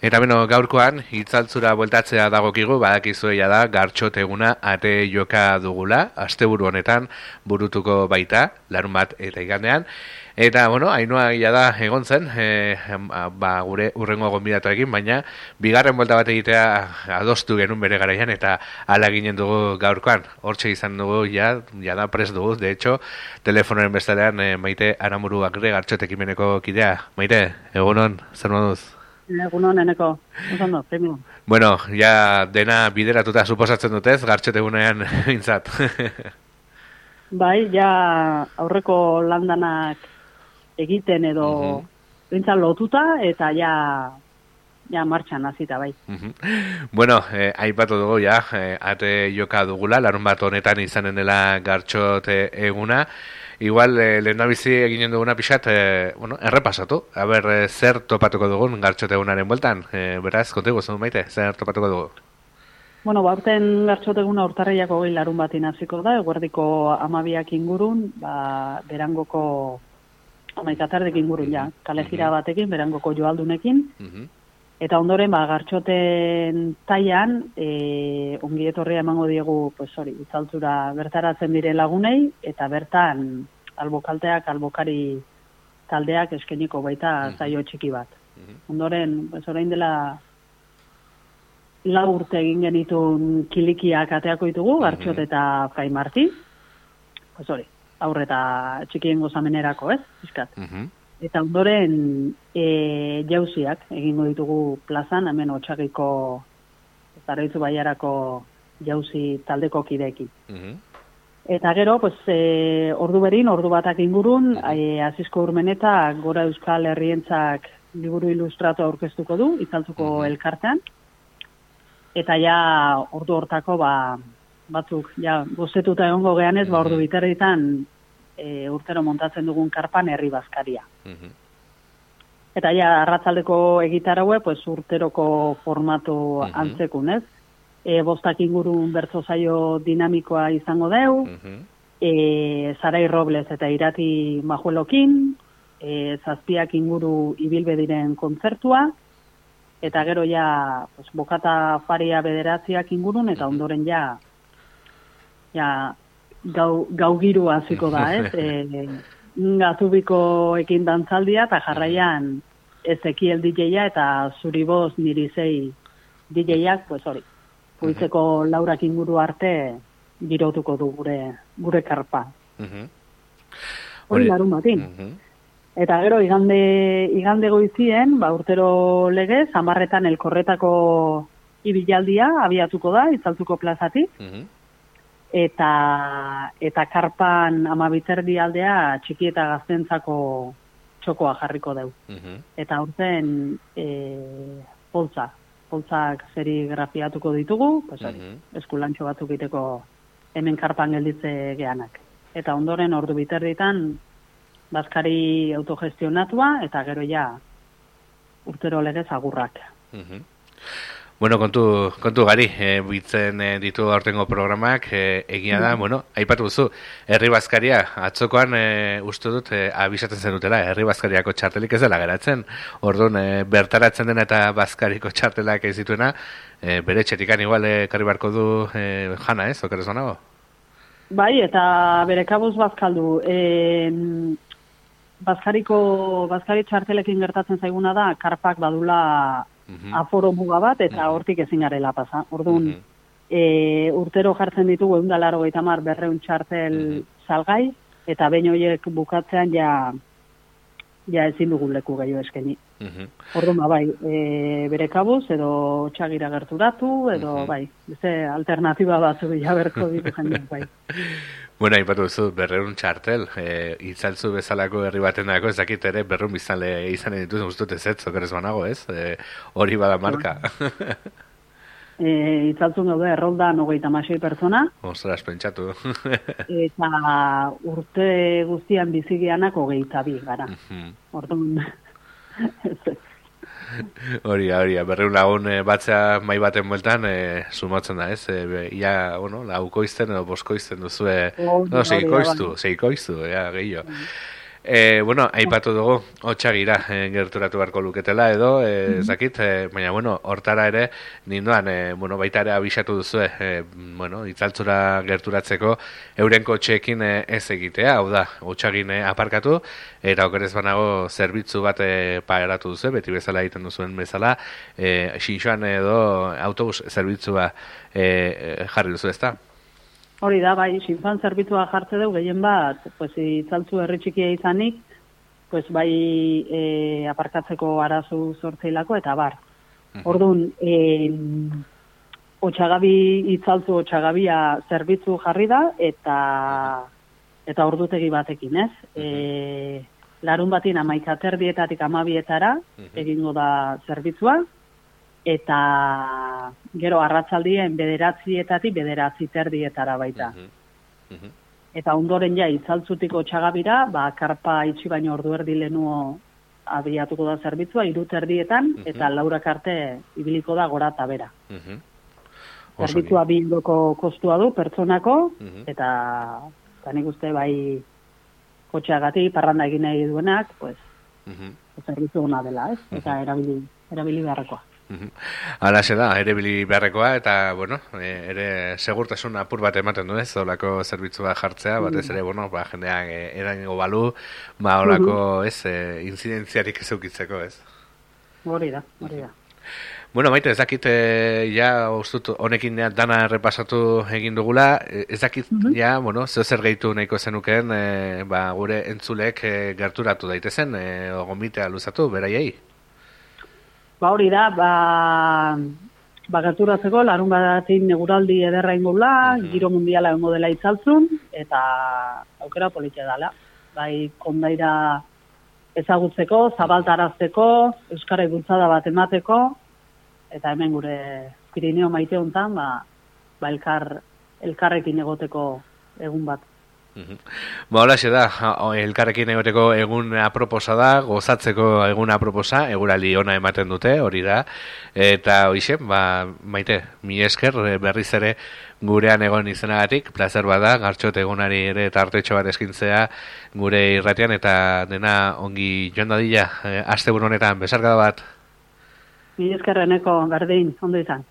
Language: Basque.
Eta beno, gaurkoan, itzaltzura bueltatzea dagokigu, badakizueia da, gartxot eguna ate joka dugula, asteburu honetan burutuko baita, larun bat eta igandean. Eta, bueno, hainua gila da egon zen, e, ba, gure urrengo gombidatu egin, baina bigarren buelta bat egitea adostu genuen bere garaian, eta ala ginen dugu gaurkoan. Hortxe izan dugu, ja, ja da pres dugu, de hecho, telefonoren bestalean, e, maite aramuru akre gartxotek imeneko kidea. Maite, egunon, zer moduz? Egun honeneko, ondo, premio. Bueno, ja dena bideratuta suposatzen dutez, gartxet egunean intzat. bai, ja aurreko landanak egiten edo uh -huh. lotuta eta ja ja martxan hasita bai. Uh Bueno, eh, aipatu dugu ja, eh, ate joka dugula, larun bat honetan izanen dela gartxote eguna. Igual, eh, lehen nabizi eginen duguna pixat, eh, bueno, errepasatu. A ber, eh, zer topatuko dugun gartxote egunaren bueltan? Eh, beraz, kontigu, zen maite, zer topatuko dugu? Bueno, baurten gartxote eguna urtarriako gehi larun bat inaziko da, eguerdiko amabiak ingurun, ba, berangoko amaikatardek ingurun, ja, kale jira batekin, berangoko joaldunekin, Eta ondoren, ba, gartxoten taian, e, ongi etorria emango diegu, pues hori, itzaltzura bertaratzen dire lagunei, eta bertan, albokalteak, albokari taldeak eskeniko baita zaio txiki bat. Mm Ondoren, pues orain dela, lau urte egin genitun kilikiak ateako ditugu, gartxot eta frai marti. Pues hori, aurreta txikien gozamenerako, ez? Iskat. Eta ondoren e, jauziak egingo ditugu plazan, hemen otxagiko zaroizu baiarako jauzi taldeko kideki. Eta gero, pues, e, ordu berin, ordu batak ingurun, e, azizko urmeneta, gora euskal herrientzak liburu ilustratu aurkeztuko du, itzaltuko mhm. elkartean. Eta ja, ordu hortako, ba, batzuk, ja, gozetuta egongo gehanez, ba, ordu mhm. biterritan, e, urtero montatzen dugun karpan herri bazkaria. Mhm. Eta ja, arratzaldeko egitaraue, pues, urteroko formatu mm antzekun, ez? E, bostak ingurun bertzo zaio dinamikoa izango deu, mm e, Zarai Robles eta Irati Majuelokin, e, zazpiak inguru ibilbe diren kontzertua, eta gero ja, pues, bokata faria bederatziak ingurun, eta ondoren ja, ja, gau, gau giru hasiko da, ez? E, gazubiko dantzaldia eta jarraian ezekiel DJ-a eta zuri boz niri zei DJ-ak, pues hori, puitzeko laurak inguru arte girotuko du gure, gure karpa. Hori larun batin. Eta gero, igande, igande goizien, ba, urtero legez, amarretan elkorretako ibilaldia abiatuko da, itzaltuko plazatik eta eta karpan ama biterdi aldea txiki eta gaztentzako txokoa jarriko deu. Mhm. Eta urten e, poltza, poltzak zeri grafiatuko ditugu, pues, mm eskulantxo batzuk iteko hemen karpan gelditze geanak. Eta ondoren ordu biterditan bazkari autogestionatua eta gero ja urtero legez agurrak. Mm Bueno, kontu, kontu gari, e, bitzen e, ditu aurtengo programak, e, egia da, mm. bueno, aipatu duzu, herri bazkaria, atzokoan e, uste dut, e, abisatzen zen dutela, herri bazkariako txartelik ez dela geratzen, orduan, e, bertaratzen dena eta bazkariko txartelak ez dituena, e, bere txetikan igual, e, karri barko du e, jana, ez, okeres zonago? Bai, eta bere kabuz bazkaldu, e, bazkariko, bazkari txartelekin gertatzen zaiguna da, karpak badula -hmm. aforo muga bat, eta mhm. hortik ezin garela pasa. Orduan, mm urtero jartzen ditugu egun dalaro gaita mar berreun txartel mhm. salgai, eta behin horiek bukatzean ja, ja ezin dugu leku gehiago eskeni. Mm Orduan, ba, bai, e, bere kabuz, edo txagira gerturatu, edo, mm bai, beste alternatiba bat zu berko ditu jendeak, bai. Bueno, hain zu, berreun txartel, e, itzaltzu bezalako herri baten dago, ez dakit ere, berreun bizale izan dituz, guztut ez ez, zokerez banago, ez? E, hori bada marka. e, itzaltzu gaude, errolda nogeita masei pertsona. Ostras, pentsatu. eta urte guztian bizigianak hogeita bi, gara. Orduan, Hori, hori, berreun lagun e, batzea mai baten bueltan e, sumatzen da, ez? E, ia, bueno, lauko izten edo bosko izten duzu, e, no, seiko iztu, seiko iztu, ja, gehiago. E, bueno, aipatu dugu, otxagira e, gerturatu beharko luketela edo, e, zakit, e, baina, bueno, hortara ere, ninduan, e, bueno, baita ere abisatu duzu, e, bueno, itzaltzura gerturatzeko, euren kotxeekin e, ez egitea, hau da, otxagin aparkatu, eta okerez banago zerbitzu bat e, paeratu duzu, beti bezala egiten duzuen bezala, e, xinxoan edo autobus zerbitzua e, jarri duzu ezta? Hori da, bai, sinfan zerbitzua jartze dugu, gehien bat, pues, itzaltzu herri txikia izanik, pues, bai e, aparkatzeko arazu sortzeilako, eta bar. Orduan, e, otxagabi, itzaltzu otxagabia zerbitzu jarri da, eta eta ordutegi batekin, ez? E, larun batin amaika terdietatik amabietara, egingo da zerbitzua, eta gero arratzaldien bederatzietatik bederatzi terdietara baita. Eta ondoren ja, itzaltzutiko txagabira, ba, karpa itxi baino ordu erdi lehenuo abiatuko da zerbitzua, iru terdietan, eta laura karte ibiliko da gora eta bera. Zerbitzua bildoko kostua du, pertsonako, eta eta nik uste bai kotxeagatik, parranda egin nahi duenak, pues, zerbitzu gona dela, ez? Eta erabili, erabili beharrekoa. Hala da, ere bili beharrekoa, eta, bueno, e, ere segurtasun apur bat ematen du ez, olako zerbitzua jartzea, batez ere, bueno, ba, jendeak e, eraingo balu, ba, olako, ez, e, incidentziarik ez eukitzeko, ez. Hori da, hori da. Bueno, maite, ez dakit, e, ja, ustut, honekin dana errepasatu egin dugula, ez dakit, ja, bueno, zeo zer gehitu nahiko zenuken, e, ba, gure entzulek e, gerturatu daitezen, e, gomitea luzatu, beraiei? Ba hori da, ba, ba gerturatzeko, larun badatik neguraldi ederra ingula, giro mundiala ongo dela itzaltzun, eta aukera politia dela. Bai, kondaira ezagutzeko, zabaltarazteko, Euskara bultzada bat emateko, eta hemen gure Pirineo maite hontan, ba, ba elkar, elkarrekin egoteko egun bat. Ba, hola da, elkarrekin egoteko egun aproposa da, gozatzeko egun aproposa, egurali ona ematen dute, hori da, eta hoxe, ba, maite, mi esker, berriz ere gurean egon izanagatik, placer bada, gartxot egunari ere eta artetxo bat eskintzea gure irratian, eta dena ongi joan dadila, e, aste honetan, besarkada bat. Mi eskerreneko, berdin, ondo izan.